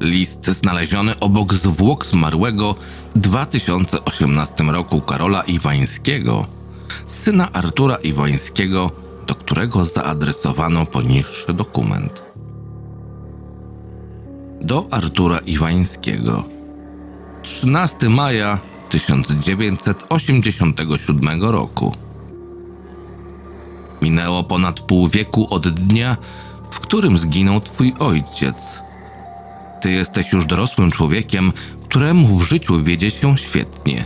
List znaleziony obok zwłok zmarłego w 2018 roku Karola Iwańskiego, syna Artura Iwańskiego, do którego zaadresowano poniższy dokument. Do Artura Iwańskiego. 13 maja 1987 roku. Minęło ponad pół wieku od dnia, w którym zginął twój ojciec. Ty jesteś już dorosłym człowiekiem, któremu w życiu wiedzie się świetnie.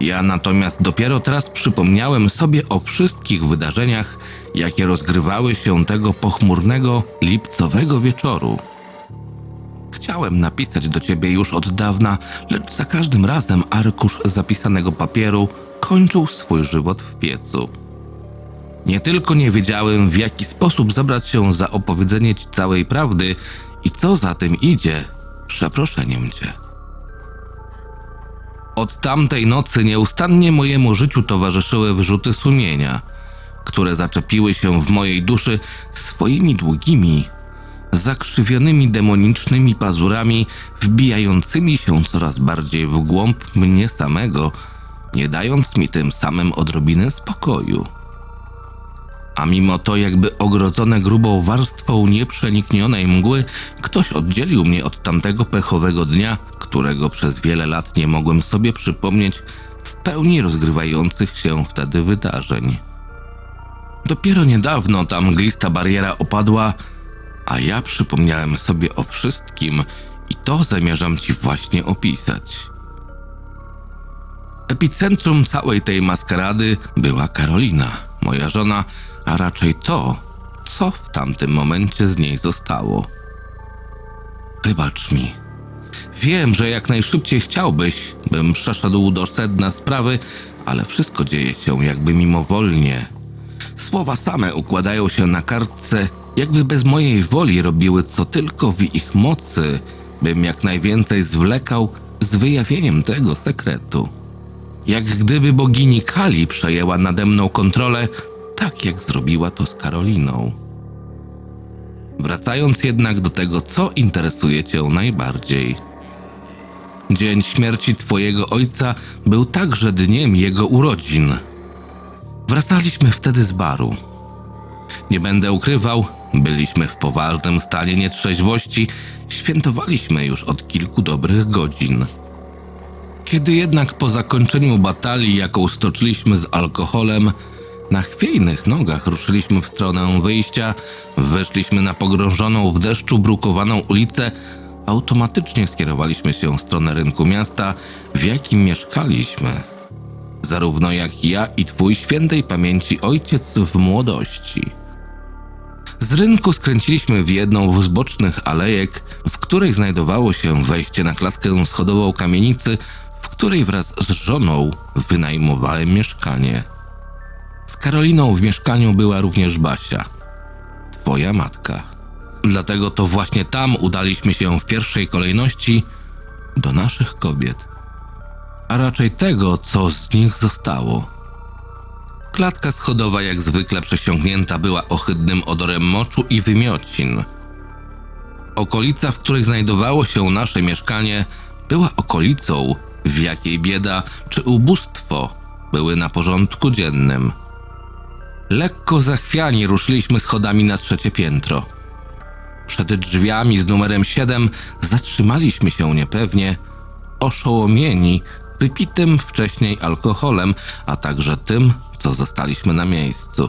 Ja natomiast dopiero teraz przypomniałem sobie o wszystkich wydarzeniach, jakie rozgrywały się tego pochmurnego, lipcowego wieczoru. Chciałem napisać do ciebie już od dawna, lecz za każdym razem arkusz zapisanego papieru kończył swój żywot w piecu. Nie tylko nie wiedziałem, w jaki sposób zabrać się za opowiedzenie ci całej prawdy i co za tym idzie, przeproszeniem cię. Od tamtej nocy nieustannie mojemu życiu towarzyszyły wyrzuty sumienia, które zaczepiły się w mojej duszy swoimi długimi, zakrzywionymi demonicznymi pazurami, wbijającymi się coraz bardziej w głąb mnie samego, nie dając mi tym samym odrobiny spokoju. A mimo to, jakby ogrodzone grubą warstwą nieprzeniknionej mgły, ktoś oddzielił mnie od tamtego pechowego dnia, którego przez wiele lat nie mogłem sobie przypomnieć w pełni rozgrywających się wtedy wydarzeń. Dopiero niedawno ta mglista bariera opadła, a ja przypomniałem sobie o wszystkim i to zamierzam ci właśnie opisać. Epicentrum całej tej maskarady była Karolina, moja żona, a raczej to, co w tamtym momencie z niej zostało. Wybacz mi. Wiem, że jak najszybciej chciałbyś, bym przeszedł do sedna sprawy, ale wszystko dzieje się jakby mimowolnie. Słowa same układają się na kartce, jakby bez mojej woli robiły co tylko w ich mocy, bym jak najwięcej zwlekał z wyjawieniem tego sekretu. Jak gdyby bogini Kali przejęła nade mną kontrolę, tak jak zrobiła to z Karoliną. Wracając jednak do tego, co interesuje Cię najbardziej. Dzień śmierci Twojego ojca był także dniem jego urodzin. Wracaliśmy wtedy z baru. Nie będę ukrywał, byliśmy w poważnym stanie nietrzeźwości, świętowaliśmy już od kilku dobrych godzin. Kiedy jednak po zakończeniu batalii, jaką stoczyliśmy z alkoholem, na chwiejnych nogach ruszyliśmy w stronę wyjścia, weszliśmy na pogrążoną w deszczu brukowaną ulicę, automatycznie skierowaliśmy się w stronę rynku miasta, w jakim mieszkaliśmy. Zarówno jak ja i twój świętej pamięci ojciec w młodości. Z rynku skręciliśmy w jedną z bocznych alejek, w której znajdowało się wejście na klatkę schodową kamienicy, w której wraz z żoną wynajmowałem mieszkanie. Z Karoliną w mieszkaniu była również Basia, twoja matka. Dlatego to właśnie tam udaliśmy się w pierwszej kolejności do naszych kobiet, a raczej tego, co z nich zostało. Klatka schodowa jak zwykle przesiągnięta była ohydnym odorem moczu i wymiocin. Okolica, w której znajdowało się nasze mieszkanie, była okolicą, w jakiej bieda czy ubóstwo były na porządku dziennym. Lekko zachwiani ruszyliśmy schodami na trzecie piętro. Przed drzwiami z numerem 7 zatrzymaliśmy się niepewnie, oszołomieni wypitym wcześniej alkoholem, a także tym, co zostaliśmy na miejscu.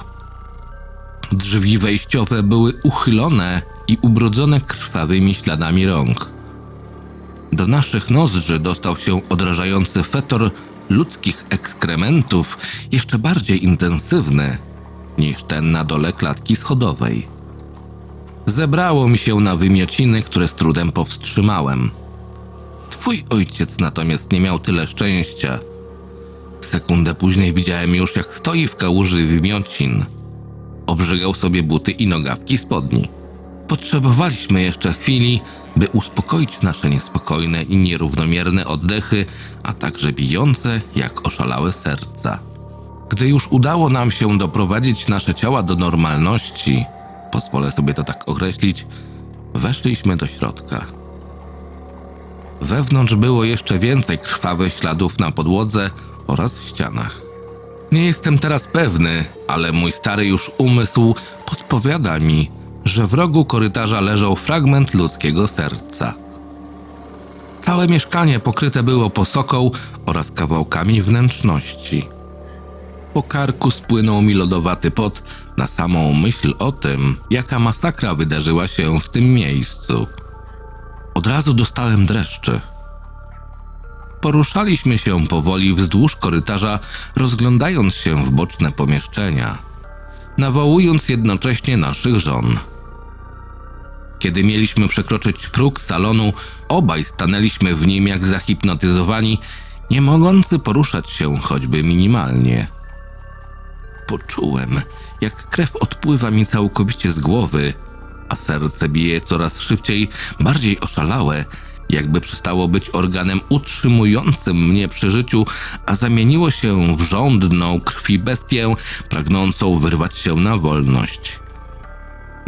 Drzwi wejściowe były uchylone i ubrudzone krwawymi śladami rąk. Do naszych nozdrzy dostał się odrażający fetor ludzkich ekskrementów, jeszcze bardziej intensywny niż ten na dole klatki schodowej. Zebrało mi się na wymiociny, które z trudem powstrzymałem. Twój ojciec natomiast nie miał tyle szczęścia. Sekundę później widziałem już, jak stoi w kałuży wymiocin. Obrzygał sobie buty i nogawki spodni. Potrzebowaliśmy jeszcze chwili, by uspokoić nasze niespokojne i nierównomierne oddechy, a także bijące jak oszalałe serca. Gdy już udało nam się doprowadzić nasze ciała do normalności, pozwolę sobie to tak określić, weszliśmy do środka. Wewnątrz było jeszcze więcej krwawych śladów na podłodze oraz ścianach. Nie jestem teraz pewny, ale mój stary już umysł podpowiada mi, że w rogu korytarza leżał fragment ludzkiego serca. Całe mieszkanie pokryte było posoką oraz kawałkami wnętrzności. Po karku spłynął mi lodowaty pot na samą myśl o tym, jaka masakra wydarzyła się w tym miejscu. Od razu dostałem dreszczy. Poruszaliśmy się powoli wzdłuż korytarza, rozglądając się w boczne pomieszczenia, nawołując jednocześnie naszych żon. Kiedy mieliśmy przekroczyć próg salonu, obaj stanęliśmy w nim jak zahipnotyzowani, nie mogący poruszać się choćby minimalnie. Poczułem, jak krew odpływa mi całkowicie z głowy, a serce bije coraz szybciej, bardziej oszalałe, jakby przestało być organem utrzymującym mnie przy życiu, a zamieniło się w żądną krwi bestię, pragnącą wyrwać się na wolność.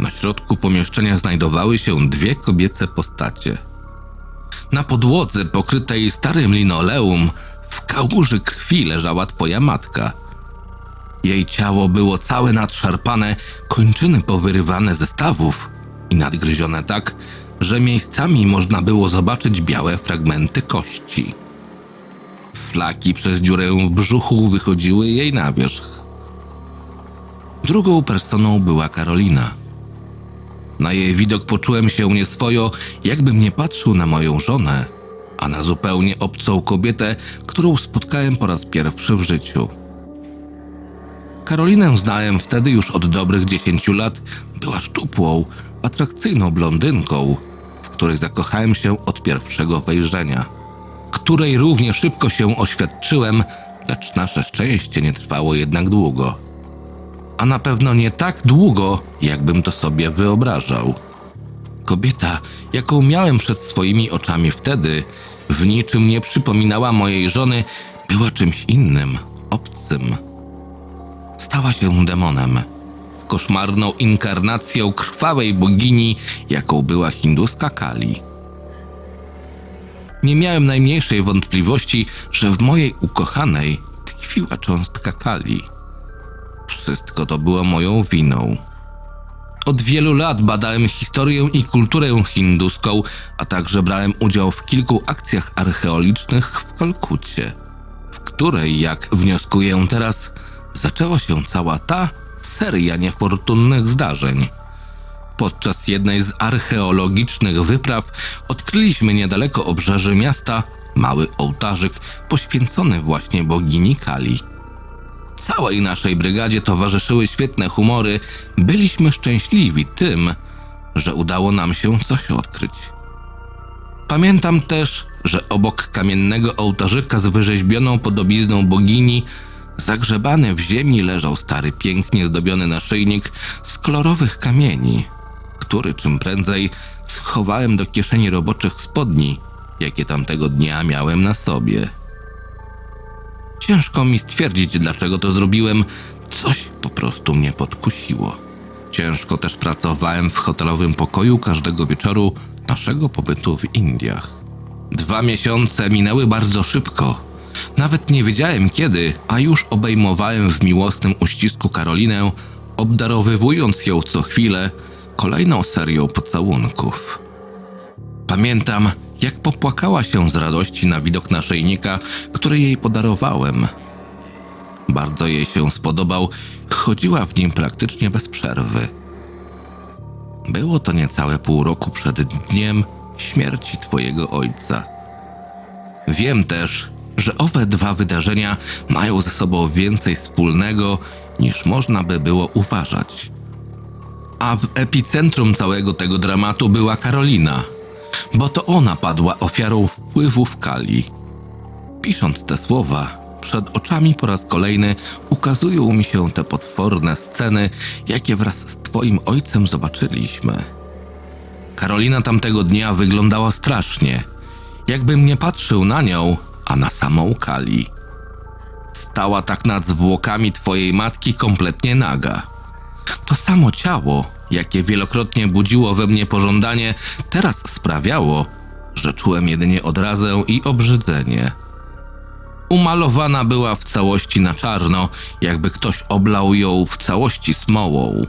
Na środku pomieszczenia znajdowały się dwie kobiece postacie. Na podłodze pokrytej starym linoleum w kałuży krwi leżała twoja matka. Jej ciało było całe nadszarpane, kończyny powyrywane ze stawów i nadgryzione tak, że miejscami można było zobaczyć białe fragmenty kości. Flaki przez dziurę w brzuchu wychodziły jej na wierzch. Drugą personą była Karolina. Na jej widok poczułem się nieswojo, jakbym nie patrzył na moją żonę, a na zupełnie obcą kobietę, którą spotkałem po raz pierwszy w życiu. Karolinę znałem wtedy już od dobrych dziesięciu lat. Była szczupłą, atrakcyjną blondynką, w której zakochałem się od pierwszego wejrzenia, której równie szybko się oświadczyłem, lecz nasze szczęście nie trwało jednak długo. A na pewno nie tak długo, jakbym to sobie wyobrażał. Kobieta, jaką miałem przed swoimi oczami wtedy, w niczym nie przypominała mojej żony, była czymś innym, obcym. Stała się demonem koszmarną inkarnacją krwawej bogini, jaką była hinduska Kali. Nie miałem najmniejszej wątpliwości, że w mojej ukochanej tkwiła cząstka Kali. Wszystko to było moją winą. Od wielu lat badałem historię i kulturę hinduską, a także brałem udział w kilku akcjach archeologicznych w Kalkucie, w której, jak wnioskuję teraz, zaczęła się cała ta seria niefortunnych zdarzeń. Podczas jednej z archeologicznych wypraw odkryliśmy niedaleko obrzeży miasta mały ołtarzyk poświęcony właśnie bogini Kali. Całej naszej brygadzie towarzyszyły świetne humory, byliśmy szczęśliwi tym, że udało nam się coś odkryć. Pamiętam też, że obok kamiennego ołtarzyka z wyrzeźbioną podobizną bogini Zagrzebany w ziemi leżał stary, pięknie zdobiony naszyjnik z kolorowych kamieni, który czym prędzej schowałem do kieszeni roboczych spodni, jakie tamtego dnia miałem na sobie. Ciężko mi stwierdzić, dlaczego to zrobiłem, coś po prostu mnie podkusiło. Ciężko też pracowałem w hotelowym pokoju każdego wieczoru naszego pobytu w Indiach. Dwa miesiące minęły bardzo szybko nawet nie wiedziałem kiedy, a już obejmowałem w miłosnym uścisku Karolinę, obdarowywując ją co chwilę kolejną serią pocałunków. Pamiętam, jak popłakała się z radości na widok naszyjnika, który jej podarowałem. Bardzo jej się spodobał, chodziła w nim praktycznie bez przerwy. Było to niecałe pół roku przed dniem śmierci twojego ojca. Wiem też, że owe dwa wydarzenia mają ze sobą więcej wspólnego niż można by było uważać. A w epicentrum całego tego dramatu była Karolina, bo to ona padła ofiarą wpływów Kali. Pisząc te słowa, przed oczami po raz kolejny ukazują mi się te potworne sceny, jakie wraz z Twoim ojcem zobaczyliśmy. Karolina tamtego dnia wyglądała strasznie. Jakbym nie patrzył na nią, a na samą Kali. Stała tak nad zwłokami twojej matki kompletnie naga. To samo ciało, jakie wielokrotnie budziło we mnie pożądanie, teraz sprawiało, że czułem jedynie odrazę i obrzydzenie. Umalowana była w całości na czarno, jakby ktoś oblał ją w całości smołą.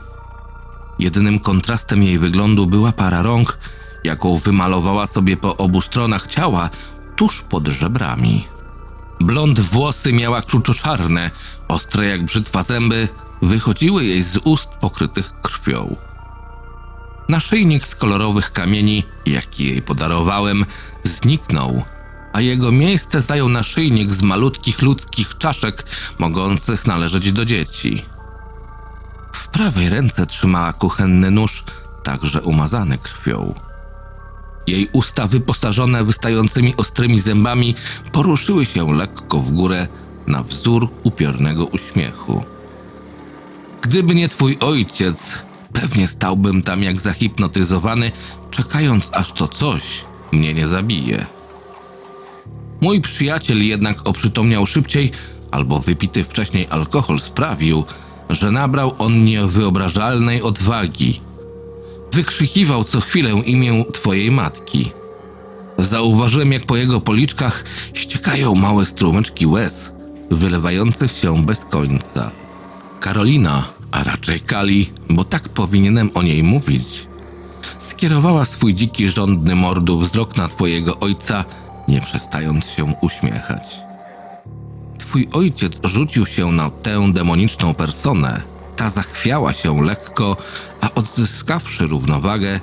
Jedynym kontrastem jej wyglądu była para rąk, jaką wymalowała sobie po obu stronach ciała, tuż pod żebrami. Blond włosy miała kruczoczarne, ostre jak brzytwa zęby, wychodziły jej z ust pokrytych krwią. Naszyjnik z kolorowych kamieni, jaki jej podarowałem, zniknął, a jego miejsce zajął naszyjnik z malutkich ludzkich czaszek, mogących należeć do dzieci. W prawej ręce trzymała kuchenny nóż, także umazany krwią. Jej usta wyposażone wystającymi ostrymi zębami poruszyły się lekko w górę na wzór upiornego uśmiechu. Gdyby nie twój ojciec, pewnie stałbym tam jak zahipnotyzowany, czekając aż to coś mnie nie zabije. Mój przyjaciel jednak oprzytomniał szybciej, albo wypity wcześniej alkohol sprawił, że nabrał on niewyobrażalnej odwagi. Wykrzykiwał co chwilę imię twojej matki. Zauważyłem, jak po jego policzkach ściekają małe strumyczki łez, wylewających się bez końca. Karolina, a raczej Kali, bo tak powinienem o niej mówić, skierowała swój dziki, żądny mordu wzrok na twojego ojca, nie przestając się uśmiechać. Twój ojciec rzucił się na tę demoniczną personę. Ta zachwiała się lekko, a odzyskawszy równowagę,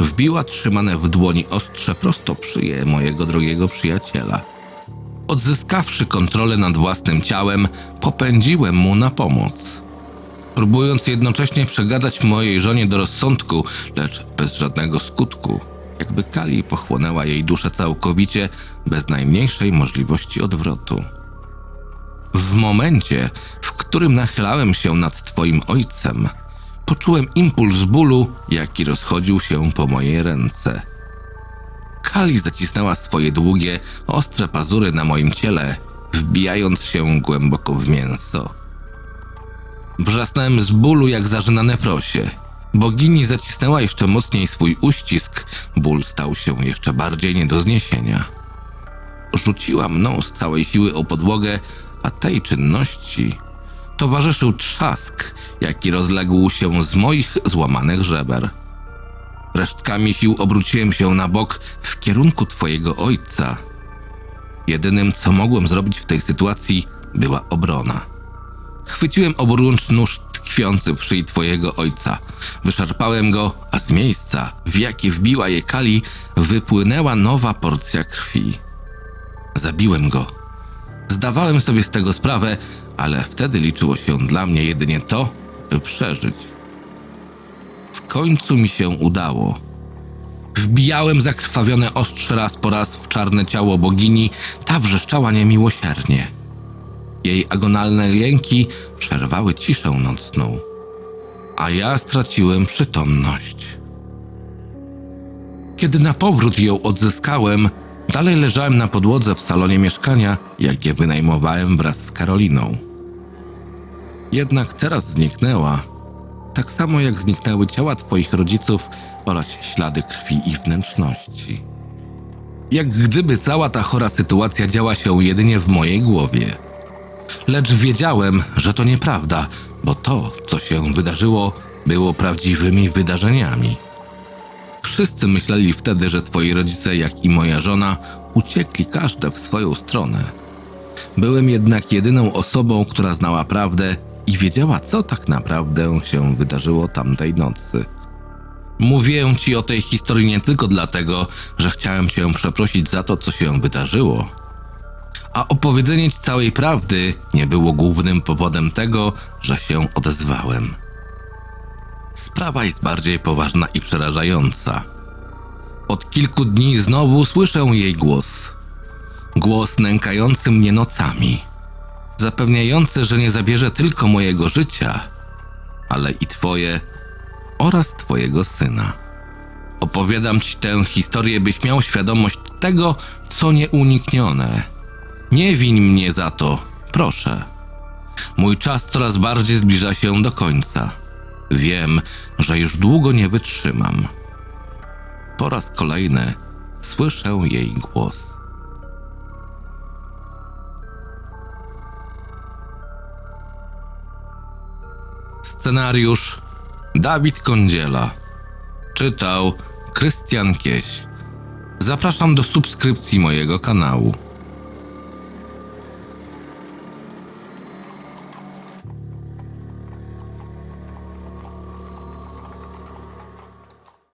wbiła trzymane w dłoni ostrze prosto w szyję mojego drogiego przyjaciela. Odzyskawszy kontrolę nad własnym ciałem, popędziłem mu na pomoc. Próbując jednocześnie przegadać mojej żonie do rozsądku, lecz bez żadnego skutku, jakby Kali pochłonęła jej duszę całkowicie, bez najmniejszej możliwości odwrotu. W momencie, którym nachylałem się nad twoim ojcem, poczułem impuls bólu, jaki rozchodził się po mojej ręce. Kali zacisnęła swoje długie, ostre pazury na moim ciele, wbijając się głęboko w mięso. Wrzasnąłem z bólu jak zażynane prosie. Bogini zacisnęła jeszcze mocniej swój uścisk, ból stał się jeszcze bardziej nie do zniesienia. Rzuciła mną z całej siły o podłogę, a tej czynności towarzyszył trzask, jaki rozległ się z moich złamanych żeber. Resztkami sił obróciłem się na bok w kierunku twojego ojca. Jedynym, co mogłem zrobić w tej sytuacji, była obrona. Chwyciłem oburącz nóż tkwiący w szyi twojego ojca. Wyszarpałem go, a z miejsca, w jakie wbiła je kali, wypłynęła nowa porcja krwi. Zabiłem go. Zdawałem sobie z tego sprawę, ale wtedy liczyło się dla mnie jedynie to, by przeżyć. W końcu mi się udało. Wbijałem zakrwawione ostrze raz po raz w czarne ciało bogini, ta wrzeszczała niemiłosiernie. Jej agonalne jęki przerwały ciszę nocną, a ja straciłem przytomność. Kiedy na powrót ją odzyskałem, dalej leżałem na podłodze w salonie mieszkania, jakie wynajmowałem wraz z Karoliną. Jednak teraz zniknęła, tak samo jak zniknęły ciała twoich rodziców oraz ślady krwi i wnętrzności. Jak gdyby cała ta chora sytuacja działa się jedynie w mojej głowie. Lecz wiedziałem, że to nieprawda, bo to, co się wydarzyło, było prawdziwymi wydarzeniami. Wszyscy myśleli wtedy, że twoi rodzice, jak i moja żona, uciekli każde w swoją stronę. Byłem jednak jedyną osobą, która znała prawdę i wiedziała, co tak naprawdę się wydarzyło tamtej nocy. Mówię ci o tej historii nie tylko dlatego, że chciałem cię przeprosić za to, co się wydarzyło, a opowiedzenie ci całej prawdy nie było głównym powodem tego, że się odezwałem. Sprawa jest bardziej poważna i przerażająca. Od kilku dni znowu słyszę jej głos. Głos nękający mnie nocami, zapewniający, że nie zabierze tylko mojego życia, ale i twoje oraz twojego syna. Opowiadam ci tę historię, byś miał świadomość tego, co nieuniknione. Nie wiń mnie za to, proszę. Mój czas coraz bardziej zbliża się do końca. Wiem, że już długo nie wytrzymam. Po raz kolejny słyszę jej głos. Scenariusz Dawid Kądziela. Czytał Krystian Kieś. Zapraszam do subskrypcji mojego kanału.